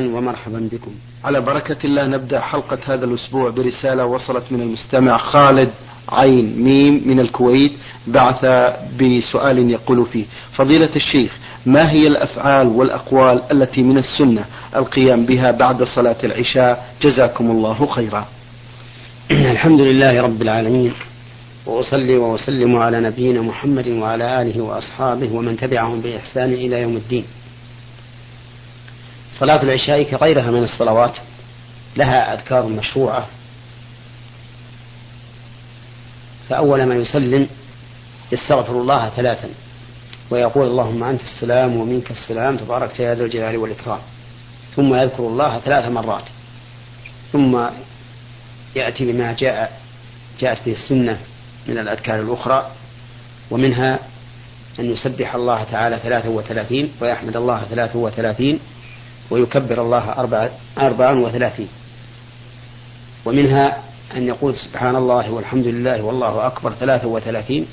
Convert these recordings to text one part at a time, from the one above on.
ومرحبا بكم. على بركة الله نبدأ حلقة هذا الأسبوع برسالة وصلت من المستمع خالد عين ميم من الكويت بعث بسؤال يقول فيه فضيلة الشيخ ما هي الأفعال والأقوال التي من السنة القيام بها بعد صلاة العشاء؟ جزاكم الله خيرا. الحمد لله رب العالمين وأصلي وأسلم على نبينا محمد وعلى آله وأصحابه ومن تبعهم بإحسان إلى يوم الدين. صلاة العشاء كغيرها من الصلوات لها أذكار مشروعة. فأول ما يسلم يستغفر الله ثلاثا ويقول اللهم أنت السلام ومنك السلام تبارك يا ذا الجلال والإكرام. ثم يذكر الله ثلاث مرات. ثم يأتي بما جاء جاءت به السنة من الأذكار الأخرى ومنها أن يسبح الله تعالى ثلاثا وثلاثين ويحمد الله ثلاثا وثلاثين ويكبر الله أربعا وثلاثين. ومنها أن يقول سبحان الله والحمد لله والله أكبر ثلاثة وثلاثين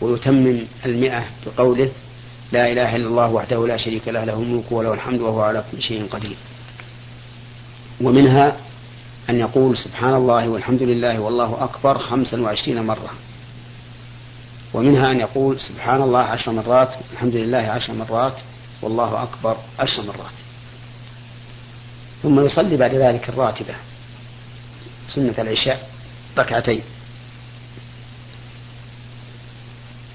ويتمم المئة بقوله لا إله إلا الله وحده لا شريك له له الملك وله الحمد وهو على كل شيء قدير. ومنها أن يقول سبحان الله والحمد لله والله أكبر خمسا وعشرين مرة. ومنها أن يقول سبحان الله عشر مرات الحمد لله عشر مرات والله أكبر عشر مرات. ثم يصلي بعد ذلك الراتبة سنة العشاء ركعتين.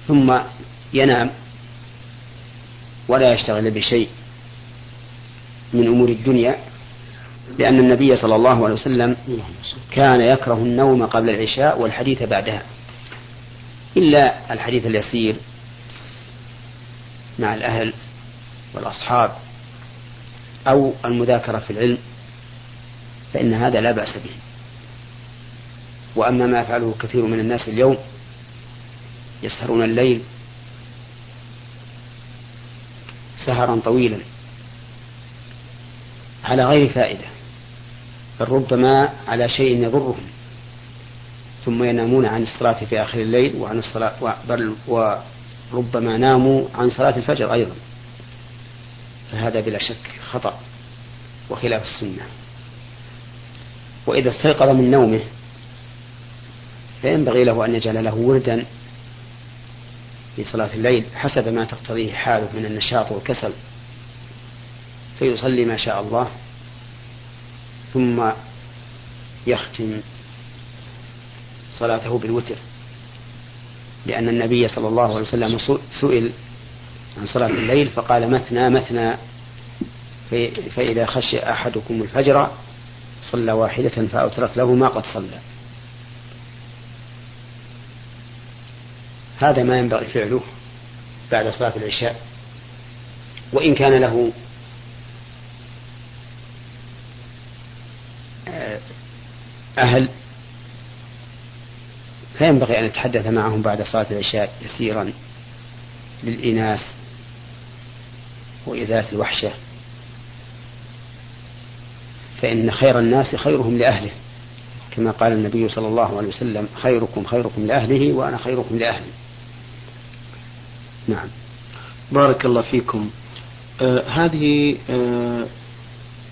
ثم ينام ولا يشتغل بشيء من أمور الدنيا لأن النبي صلى الله عليه وسلم كان يكره النوم قبل العشاء والحديث بعدها. إلا الحديث اليسير مع الأهل والأصحاب أو المذاكرة في العلم فإن هذا لا بأس به. وأما ما يفعله كثير من الناس اليوم يسهرون الليل سهرا طويلا على غير فائدة بل ربما على شيء يضرهم. ثم ينامون عن الصلاة في آخر الليل وعن الصلاة بل وربما ناموا عن صلاة الفجر أيضا. فهذا بلا شك خطأ. وخلاف السنة. وإذا استيقظ من نومه فينبغي له أن يجعل له وردا في صلاة الليل حسب ما تقتضيه حاله من النشاط والكسل. فيصلي ما شاء الله ثم يختم صلاته بالوتر. لأن النبي صلى الله عليه وسلم سئل عن صلاة الليل فقال مثنى مثنى. فإذا خشي أحدكم الفجر صلى واحدة فأترك له ما قد صلى. هذا ما ينبغي فعله بعد صلاة العشاء. وإن كان له آه، أهل فينبغي أن يتحدث معهم بعد صلاة العشاء يسيرا للإناس وإزالة الوحشة. فإن خير الناس خيرهم لأهله. كما قال النبي صلى الله عليه وسلم خيركم خيركم لأهله وأنا خيركم لأهلي. نعم. بارك الله فيكم. آه هذه آه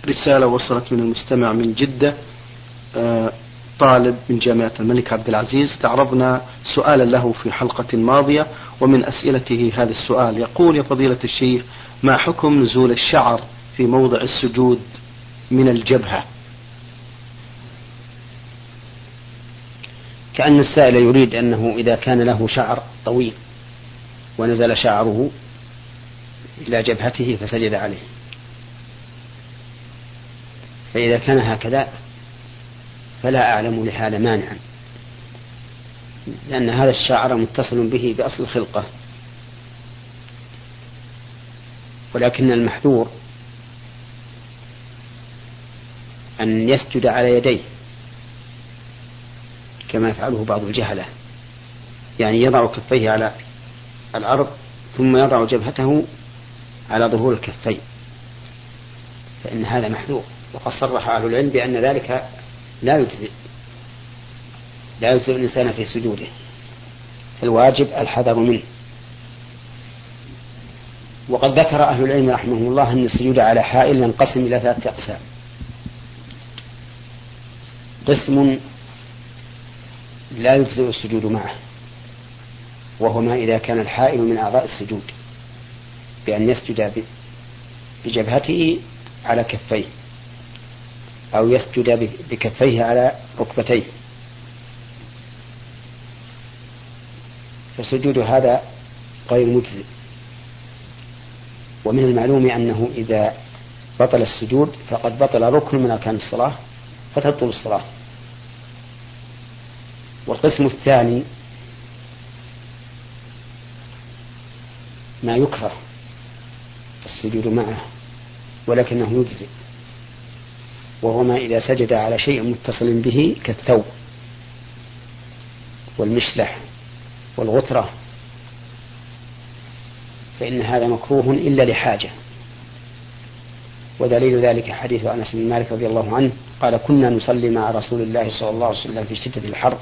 رسالة وصلت من المستمع من جدة آه طالب من جامعة الملك عبد العزيز. تعرضنا سؤالا له في حلقة ماضية ومن أسئلته هذا السؤال. يقول يا فضيلة الشيخ ما حكم نزول الشعر في موضع السجود؟ من الجبهة. كأن السائل يريد أنه إذا كان له شعر طويل ونزل شعره إلى جبهته فسجد عليه. فإذا كان هكذا فلا أعلم لهذا مانعا لأن هذا الشعر متصل به بأصل الخلقة. ولكن المحذور أن يسجد على يديه كما يفعله بعض الجهلة. يعني يضع كفيه على الأرض ثم يضع جبهته على ظهور الكفين. فإن هذا محذور. وقد صرح أهل العلم بأن ذلك لا يجزئ لا يجزئ الإنسان في سجوده. الواجب الحذر منه. وقد ذكر أهل العلم رحمهم الله أن السجود على حائل ينقسم إلى ثلاثة أقسام. قسم لا يجزئ السجود معه وهو ما إذا كان الحائل من أعضاء السجود بأن يسجد بجبهته على كفيه أو يسجد بكفيه على ركبتيه. فسجود هذا غير مجزئ. ومن المعلوم أنه إذا بطل السجود فقد بطل ركن من أركان الصلاة فتبطل الصلاة والقسم الثاني ما يكره السجود معه ولكنه يجزئ وهو ما إذا سجد على شيء متصل به كالثوب والمشلح والغترة فإن هذا مكروه إلا لحاجة. ودليل ذلك حديث أنس بن مالك رضي الله عنه قال كنا نصلي مع رسول الله صلى الله عليه وسلم في شدة الحر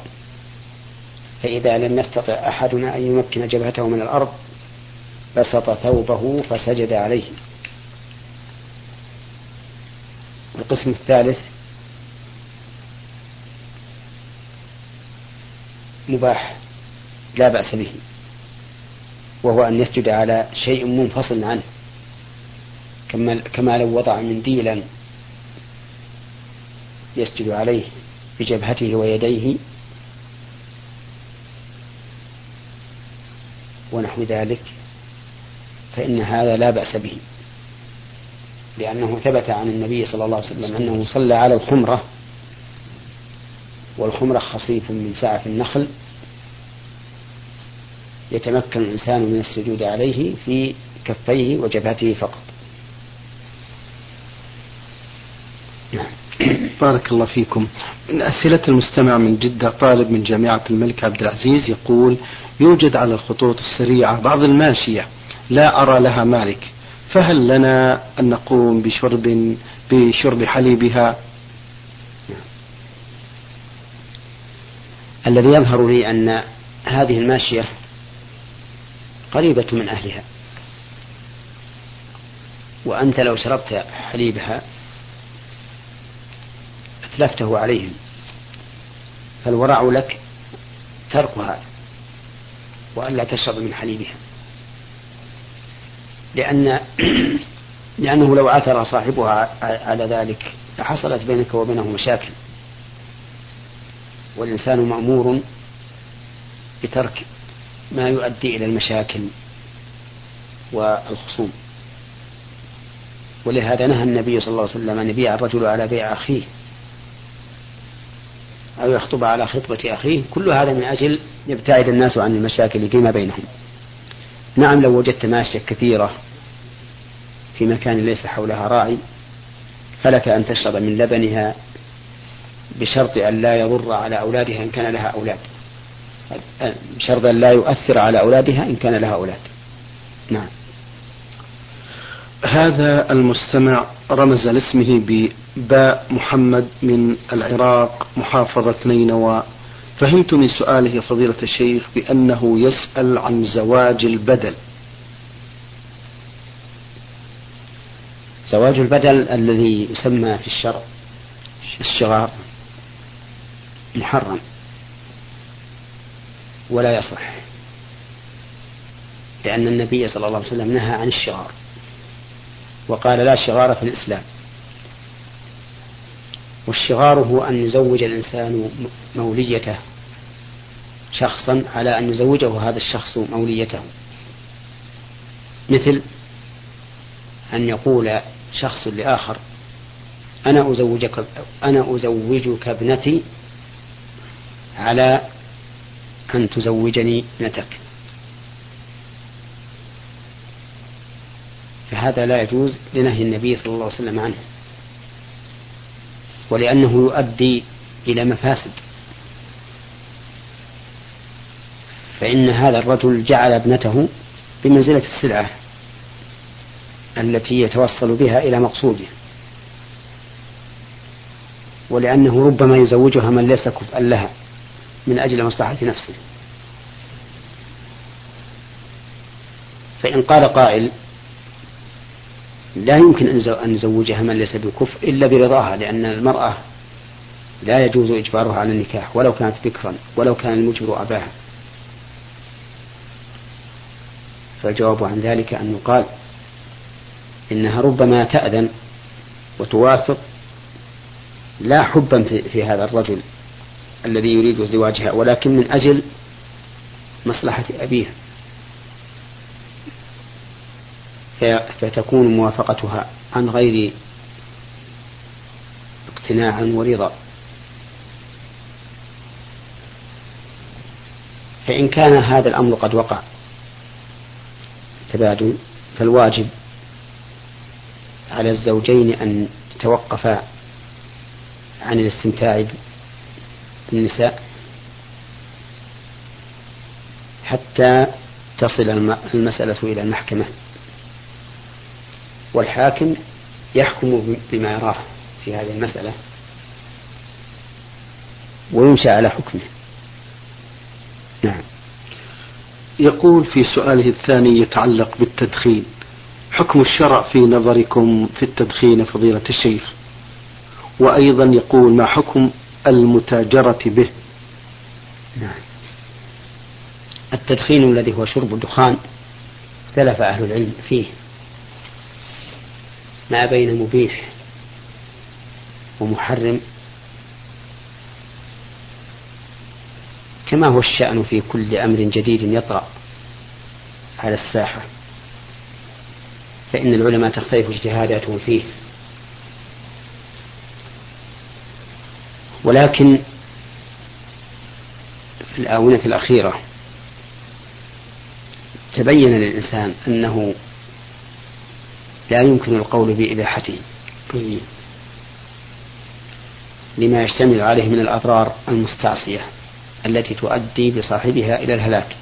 فإذا لم يستطع أحدنا أن يمكن جبهته من الأرض بسط ثوبه فسجد عليه. القسم الثالث مباح لا بأس به وهو أن يسجد على شيء منفصل عنه. كما كما لو وضع منديلا يسجد عليه بجبهته ويديه ونحو ذلك فإن هذا لا بأس به لأنه ثبت عن النبي صلى الله عليه وسلم أنه صلى على الخمرة والخمرة خصيف من سعف النخل يتمكن الإنسان من السجود عليه في كفيه وجبهته فقط. نعم. بارك الله فيكم من أسئلة المستمع من جدة طالب من جامعة الملك عبد العزيز يقول يوجد على الخطوط السريعة بعض الماشية لا أرى لها مالك فهل لنا أن نقوم بشرب بشرب حليبها الذي يظهر لي أن هذه الماشية قريبة من أهلها وأنت لو شربت حليبها أتلفته عليهم. فالورع لك تركها وألا تشرب من حليبها. لأن لأنه لو عثر صاحبها على ذلك لحصلت بينك وبينه مشاكل. والإنسان مأمور بترك ما يؤدي إلى المشاكل والخصوم. ولهذا نهى النبي صلى الله عليه وسلم أن يبيع الرجل على بيع أخيه. أو يخطب على خطبة أخيه كل هذا من أجل يبتعد الناس عن المشاكل فيما بينهم. نعم لو وجدت ماشية كثيرة في مكان ليس حولها راعي فلك أن تشرب من لبنها بشرط أن لا يضر على أولادها إن كان لها أولاد. بشرط أن لا يؤثر على أولادها إن كان لها أولاد. نعم. هذا المستمع رمز لاسمه بباء محمد من العراق محافظة نينوى. فهمت من سؤاله فضيلة الشيخ بأنه يسأل عن زواج البدل. زواج البدل الذي يسمى في الشرع الشغار محرم ولا يصح لأن النبي صلى الله عليه وسلم نهى عن الشغار وقال لا شغار في الإسلام. والشغار هو أن يزوج الإنسان موليته شخصا على أن يزوجه هذا الشخص موليته. مثل أن يقول شخص لآخر أنا أزوجك أنا أزوجك ابنتي على أن تزوجني ابنتك. فهذا لا يجوز لنهي النبي صلى الله عليه وسلم عنه. ولأنه يؤدي إلى مفاسد. فإن هذا الرجل جعل ابنته بمنزلة السلعة التي يتوصل بها إلى مقصوده. ولأنه ربما يزوجها من ليس كفءا لها من أجل مصلحة نفسه. فإن قال قائل لا يمكن أن نزوجها من ليس بكفء إلا برضاها لأن المرأة لا يجوز إجبارها على النكاح ولو كانت بكرا ولو كان المجبر أباها. فالجواب عن ذلك أن يقال إنها ربما تأذن وتوافق لا حبا في, هذا الرجل الذي يريد زواجها ولكن من أجل مصلحة أبيها. فتكون موافقتها عن غير اقتناع ورضا. فإن كان هذا الأمر قد وقع تبادل فالواجب على الزوجين أن يتوقفا عن الاستمتاع بالنساء حتى تصل المسألة إلى المحكمة. والحاكم يحكم بما يراه في هذه المسألة ويمشى على حكمه. نعم. يقول في سؤاله الثاني يتعلق بالتدخين حكم الشرع في نظركم في التدخين فضيلة الشيخ؟ وأيضا يقول ما حكم المتاجرة به؟ نعم. التدخين الذي هو شرب الدخان اختلف أهل العلم فيه. ما بين مبيح ومحرم كما هو الشأن في كل أمر جديد يطرأ على الساحة فإن العلماء تختلف اجتهاداتهم فيه. ولكن في الآونة الأخيرة تبين للإنسان أنه لا يمكن القول بإباحته. لما يشتمل عليه من الأضرار المستعصية التي تؤدي بصاحبها إلى الهلاك.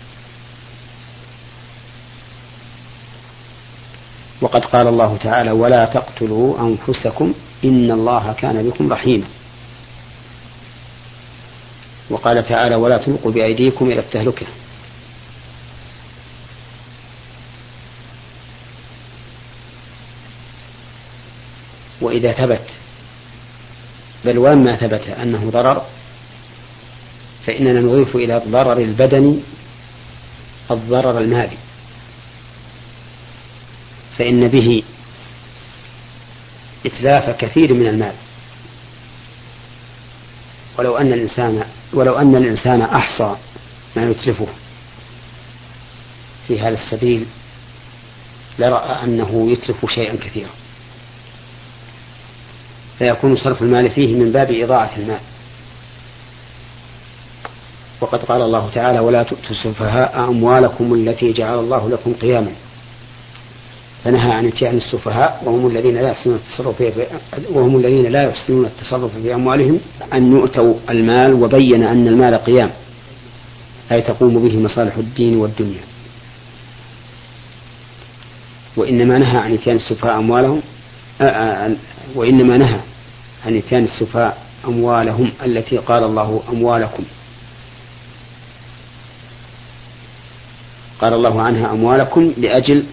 وقد قال الله تعالى ولا تقتلوا أنفسكم إن الله كان بكم رحيما وقال تعالى ولا تلقوا بأيديكم إلى التهلكة وإذا ثبت. بل وما ثبت أنه ضرر فإننا نضيف إلى الضرر البدني الضرر المالي. فإن به إتلاف كثير من المال. ولو أن الإنسان ولو أن الإنسان أحصى ما يتلفه في هذا السبيل لرأى أنه يتلف شيئا كثيرا. فيكون صرف المال فيه من باب إضاعة المال. وقد قال الله تعالى ولا تؤتوا السفهاء أموالكم التي جعل الله لكم قياما. فنهى عن اتيان السفهاء وهم الذين لا يحسنون التصرف في وهم الذين لا يحسنون التصرف في أموالهم أن يؤتوا المال وبين أن المال قيام أي تقوم به مصالح الدين والدنيا. وإنما نهى عن اتيان السفهاء أموالهم وإنما نهى عن إتيان السفهاء أموالهم التي قال الله أموالكم. قال الله عنها أموالكم لأجل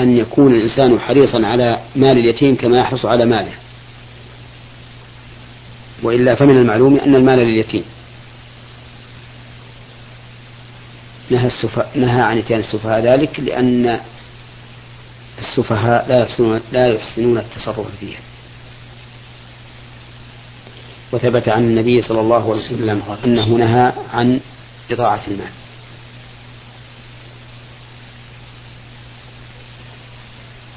أن يكون الإنسان حريصا على مال اليتيم كما يحرص على ماله. وإلا فمن المعلوم أن المال لليتيم. نهى, السفهاء نهى عن إتيان السفهاء ذلك لأن السفهاء لا يحسنون, لا يحسنون التصرف فيها. وثبت عن النبي صلى الله عليه وسلم أنه نهى عن إضاعة المال.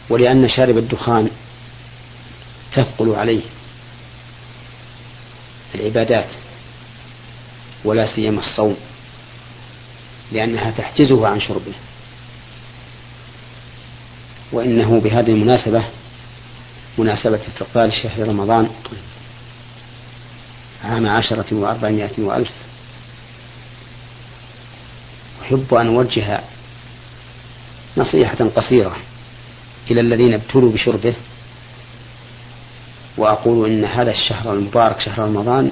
ولأن شارب الدخان تثقل عليه العبادات ولا سيما الصوم لأنها تحجزه عن شربه. وإنه بهذه المناسبة مناسبة استقبال شهر رمضان عام عشرة وأربعمائة وألف. أحب أن أوجه نصيحة قصيرة إلى الذين ابتلوا بشربه وأقول إن هذا الشهر المبارك شهر رمضان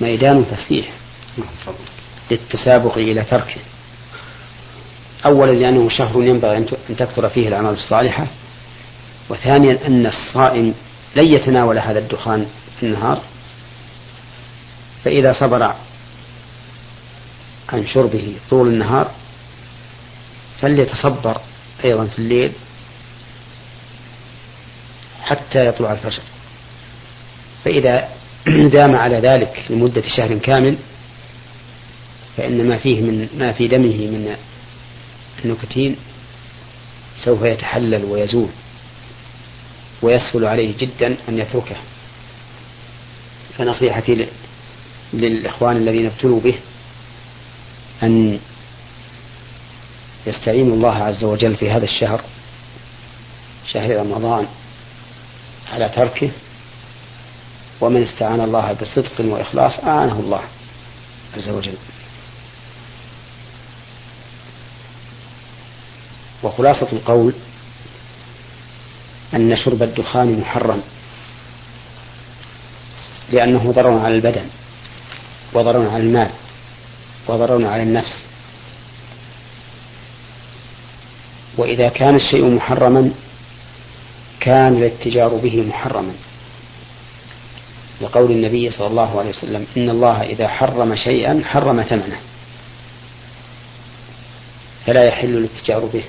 ميدان فسيح للتسابق إلى تركه. أولا لأنه شهر ينبغي أن تكثر فيه الأعمال الصالحة وثانيا أن الصائم لن يتناول هذا الدخان في النهار. فإذا صبر عن شربه طول النهار فليتصبر أيضا في الليل حتى يطلع الفجر. فإذا دام على ذلك لمدة شهر كامل فإن ما فيه من ما في دمه من النكتين سوف يتحلل ويزول ويسهل عليه جدا أن يتركه. فنصيحتي للإخوان الذين ابتلوا به أن يستعينوا الله عز وجل في هذا الشهر شهر رمضان على تركه. ومن استعان الله بصدق وإخلاص أعانه الله عز وجل. وخلاصة القول أن شرب الدخان محرم لأنه ضرر على البدن وضرر على المال وضرر على النفس. وإذا كان الشيء محرما كان الاتجار به محرما. لقول النبي صلى الله عليه وسلم إن الله إذا حرم شيئا حرم ثمنه. فلا يحل الاتجار به.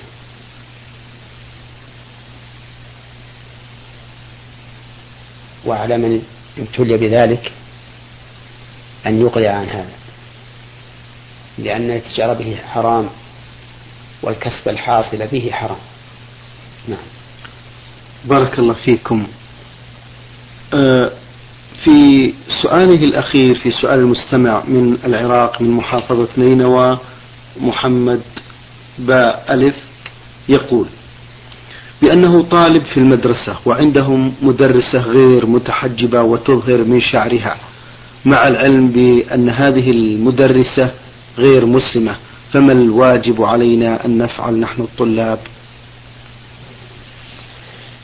وعلى من ابتلي بذلك أن يقلع عن هذا. لأن الاتجار به حرام والكسب الحاصل به حرام. نعم. بارك الله فيكم. آه في سؤاله الأخير في سؤال المستمع من العراق من محافظة نينوى محمد باء ألف يقول بأنه طالب في المدرسة وعندهم مدرسة غير متحجبة وتظهر من شعرها مع العلم بأن هذه المدرسة غير مسلمة فما الواجب علينا أن نفعل نحن الطلاب؟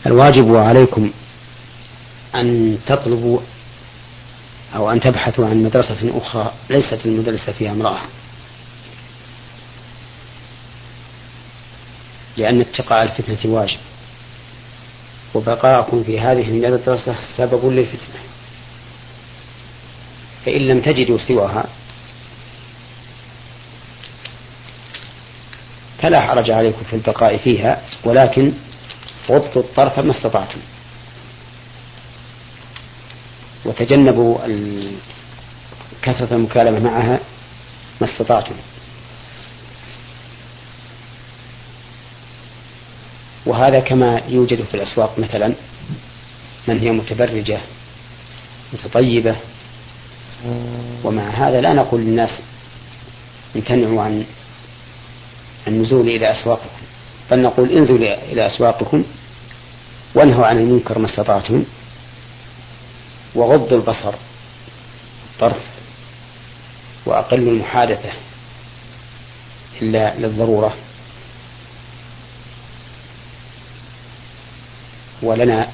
الواجب عليكم أن تطلبوا أو أن تبحثوا عن مدرسة أخرى ليست المدرسة فيها امرأة لأن اتقاء الفتنة واجب. وبقاءكم في هذه المدرسة سبب للفتنة. فإن لم تجدوا سواها فلا حرج عليكم في البقاء فيها ولكن غضوا الطرف ما استطعتم. وتجنبوا كثرة المكالمة معها ما استطعتم. وهذا كما يوجد في الأسواق مثلا من هي متبرجة متطيبة. ومع هذا لا نقول للناس امتنعوا عن النزول إلى أسواقكم بل نقول انزلوا إلى أسواقكم وانهوا عن المنكر ما استطعتم وغضوا البصر طرف وأقلوا المحادثة إلا للضرورة. ولنا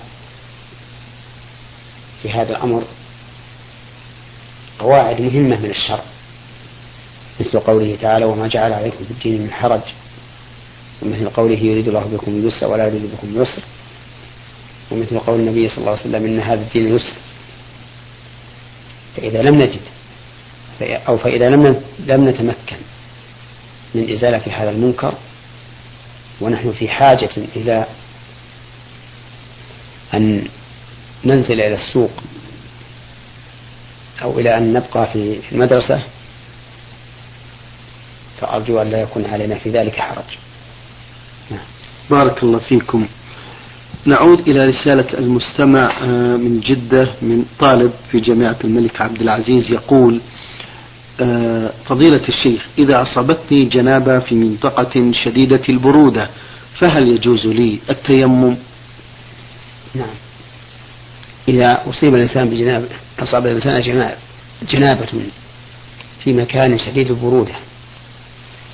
في هذا الأمر قواعد مهمة من الشرع مثل قوله تعالى وما جعل عليكم في الدين من حرج ومثل قوله يريد الله بكم اليسر ولا يريد بكم اليسر ومثل قول النبي صلى الله عليه وسلم إن هذا الدين يسر فإذا لم نجد أو فإذا لم لم نتمكن من إزالة هذا المنكر ونحن في حاجة إلى أن ننزل إلى السوق أو إلى أن نبقى في المدرسة فأرجو أن لا يكون علينا في ذلك حرج. نعم. بارك الله فيكم. نعود إلى رسالة المستمع آه، من جدة من طالب في جامعة الملك عبد العزيز يقول آه، فضيلة الشيخ إذا أصابتني جنابة في منطقة شديدة البرودة فهل يجوز لي التيمم؟ نعم. إذا أصيب الإنسان بجنابة أصاب الإنسان جنابة في مكان شديد البرودة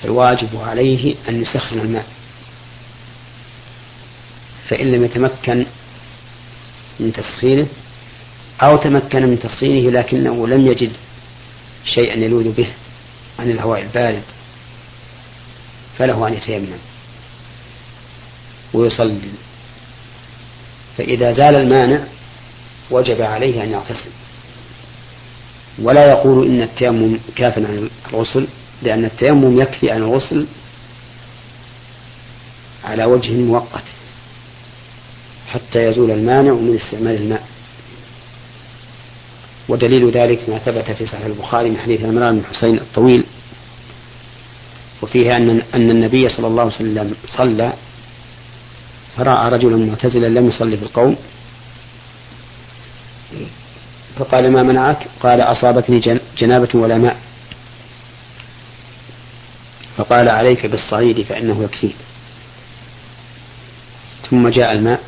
فالواجب عليه أن يسخن الماء. فإن لم يتمكن من تسخينه أو تمكن من تسخينه لكنه لم يجد شيئا يلوذ به عن الهواء البارد فله أن يتيمم. ويصلي. فإذا زال المانع وجب عليه أن يغتسل. ولا يقول إن التيمم كاف عن الغسل لأن التيمم يكفي عن الغسل على وجه مؤقت حتى يزول المانع من استعمال الماء. ودليل ذلك ما ثبت في صحيح البخاري من حديث عمران بن حسين الطويل وفيه أن أن النبي صلى الله عليه وسلم صلى فرأى رجلا معتزلا لم يصلي في القوم. فقال ما منعك؟ قال أصابتني جنابة ولا ماء. فقال عليك بالصعيد فإنه يكفيك ثم جاء الماء.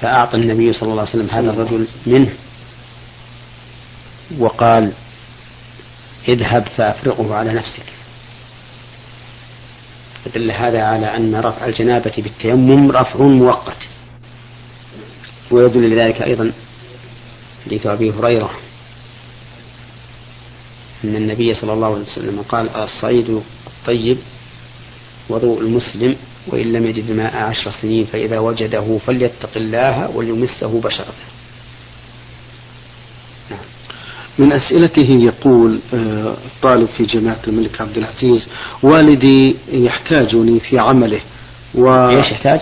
فأعطى النبي صلى الله عليه وسلم هذا الرجل منه. وقال اذهب فأفرغه على نفسك. فدل هذا على أن رفع الجنابة بالتيمم رفع مؤقت ويدل لذلك أيضا حديث أبي هريرة أن النبي صلى الله عليه وسلم قال الصعيد الطيب وضوء المسلم وإن لم يجد الماء عشر سنين فإذا وجده فليتق الله وليمسه بشرته. من أسئلته يقول آه، طالب في جامعة الملك عبد العزيز والدي يحتاجني في عمله و إيش يحتاج؟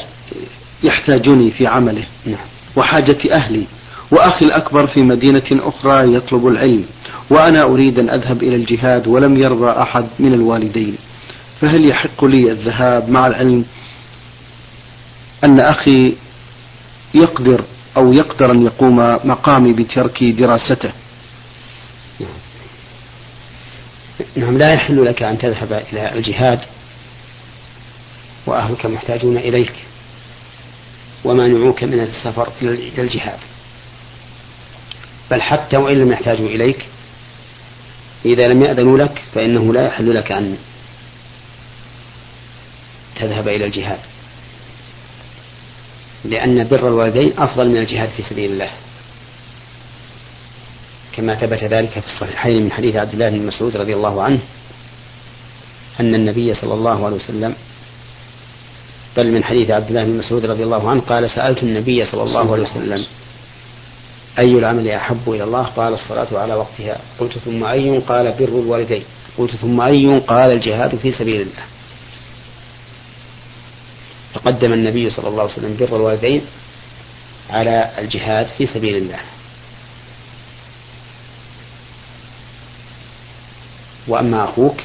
يحتاجني في عمله نعم. وحاجة أهلي وأخي الأكبر في مدينة أخرى يطلب العلم وأنا أريد أن أذهب إلى الجهاد ولم يرضى أحد من الوالدين. فهل يحق لي الذهاب مع العلم؟ أن أخي يقدر أو يقدر أن يقوم مقامي بترك دراسته. نعم لا يحل لك أن تذهب إلى الجهاد وأهلك محتاجون إليك ومانعوك من السفر إلى الجهاد. بل حتى وإن لم يحتاجوا إليك إذا لم يأذنوا لك فإنه لا يحل لك أن تذهب إلى الجهاد. لأن بر الوالدين أفضل من الجهاد في سبيل الله. كما ثبت ذلك في الصحيحين من حديث عبد الله بن مسعود رضي الله عنه أن النبي صلى الله عليه وسلم بل من حديث عبد الله بن مسعود رضي الله عنه قال سألت النبي صلى الله عليه وسلم أي العمل أحب إلى الله؟ قال الصلاة على وقتها. قلت ثم أي قال بر الوالدين. قلت ثم أي قال الجهاد في سبيل الله. فقدم النبي صلى الله عليه وسلم بر الوالدين على الجهاد في سبيل الله. وأما أخوك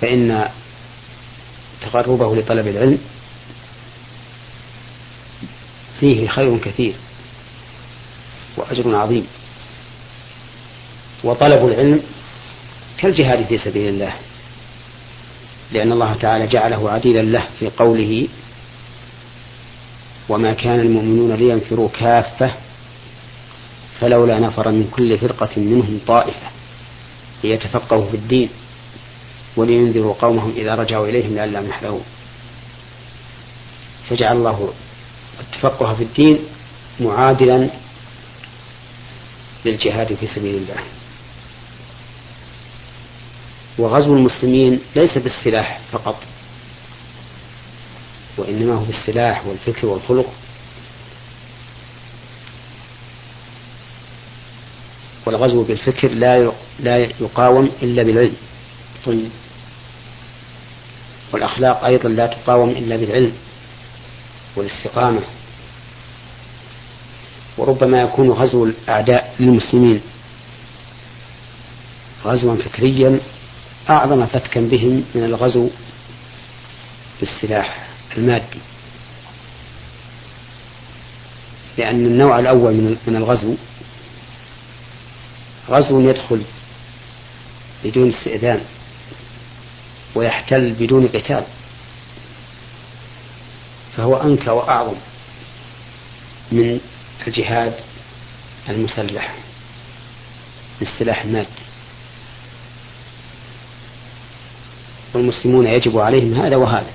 فإن تقربه لطلب العلم فيه خير كثير وأجر عظيم وطلب العلم كالجهاد في سبيل الله لأن الله تعالى جعله عديلا له في قوله وما كان المؤمنون لينفروا كافة فلولا نفر من كل فرقة منهم طائفة ليتفقهوا في الدين ولينذروا قومهم إذا رجعوا إليهم لئلا يحذرون. فجعل الله التفقه في الدين معادلا للجهاد في سبيل الله. وغزو المسلمين ليس بالسلاح فقط وإنما هو بالسلاح والفكر والخلق والغزو بالفكر لا لا يقاوم إلا بالعلم. طيب. والأخلاق أيضا لا تقاوم إلا بالعلم والاستقامة. وربما يكون غزو الأعداء للمسلمين غزوا فكريا أعظم فتكا بهم من الغزو بالسلاح المادي. لأن النوع الأول من الغزو غزو يدخل بدون استئذان ويحتل بدون قتال فهو أنكى وأعظم من الجهاد المسلح بالسلاح المادي والمسلمون يجب عليهم هذا وهذا.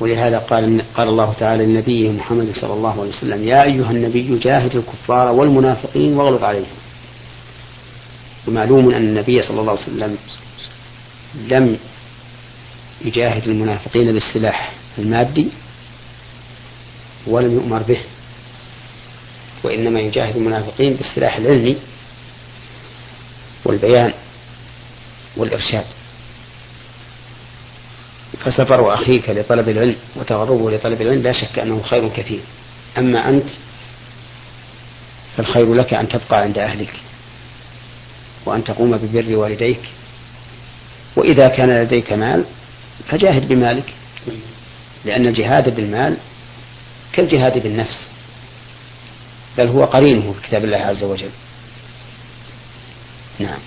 ولهذا قال قال الله تعالى لنبيه محمد صلى الله عليه وسلم يا أيها النبي جاهد الكفار والمنافقين واغلظ عليهم. ومعلوم أن النبي صلى الله عليه وسلم لم يجاهد المنافقين بالسلاح المادي ولم يؤمر به وإنما يجاهد المنافقين بالسلاح العلمي والبيان والإرشاد. فسفر أخيك لطلب العلم وتغربه لطلب العلم لا شك أنه خير كثير. أما أنت فالخير لك أن تبقى عند أهلك وأن تقوم ببر والديك. وإذا كان لديك مال فجاهد بمالك لأن الجهاد بالمال كالجهاد بالنفس بل هو قرينه في كتاب الله عز وجل. نعم.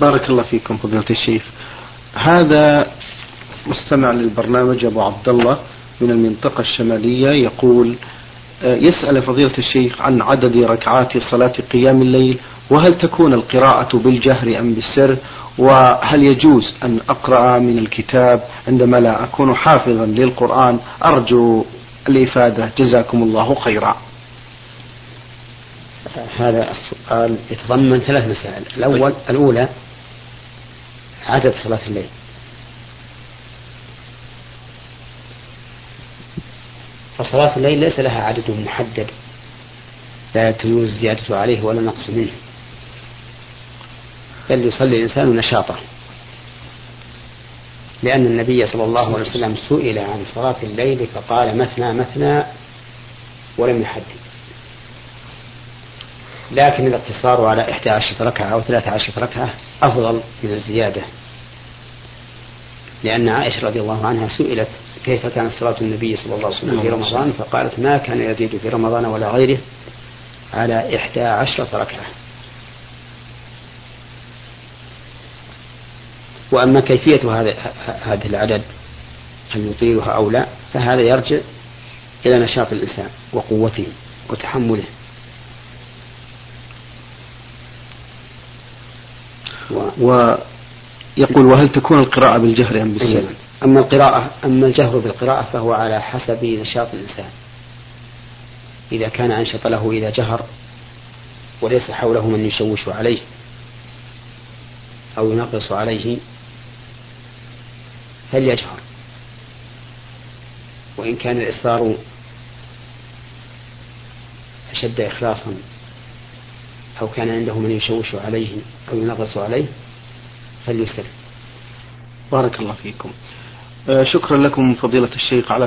بارك الله فيكم فضيلة الشيخ. هذا مستمع للبرنامج أبو عبد الله من المنطقة الشمالية يقول آه، يسأل فضيلة الشيخ عن عدد ركعات صلاة قيام الليل وهل تكون القراءة بالجهر أم بالسر؟ وهل يجوز أن أقرأ من الكتاب؟ عندما لا أكون حافظا للقرآن أرجو الإفادة. جزاكم الله خيرا. هذا السؤال يتضمن ثلاث مسائل. الأول طيب. الأولى عدد صلاة الليل. فصلاة الليل ليس لها عدد محدد. لا تجوز الزيادة عليه ولا نقص منه. بل يصلي الإنسان نشاطه. لأن النبي صلى الله عليه وسلم سئل عن صلاة الليل فقال مثنى مثنى ولم يحدد. لكن الاقتصار على إحدى عشرة ركعة أو ثلاثة عشرة ركعة أفضل من الزيادة. لأن عائشة رضي الله عنها سئلت كيف كانت صلاة النبي صلى الله عليه وسلم في رمضان؟ فقالت ما كان يزيد في رمضان ولا غيره على إحدى عشرة ركعة. وأما كيفية هذا هذه العدد هل يطيلها أو لا فهذا يرجع إلى نشاط الإنسان وقوته وتحمله. ويقول وهل تكون القراءة بالجهر أم بالسر؟ أما القراءة أما الجهر بالقراءة فهو على حسب نشاط الإنسان. إذا كان أنشط له إذا جهر وليس حوله من يشوش عليه أو ينقص عليه فليجهر. وإن كان الإصرار أشد إخلاصا أو كان عنده من يشوش عليه أو ينغص عليه فليسر بارك الله فيكم. آه، شكرا لكم فضيلة الشيخ على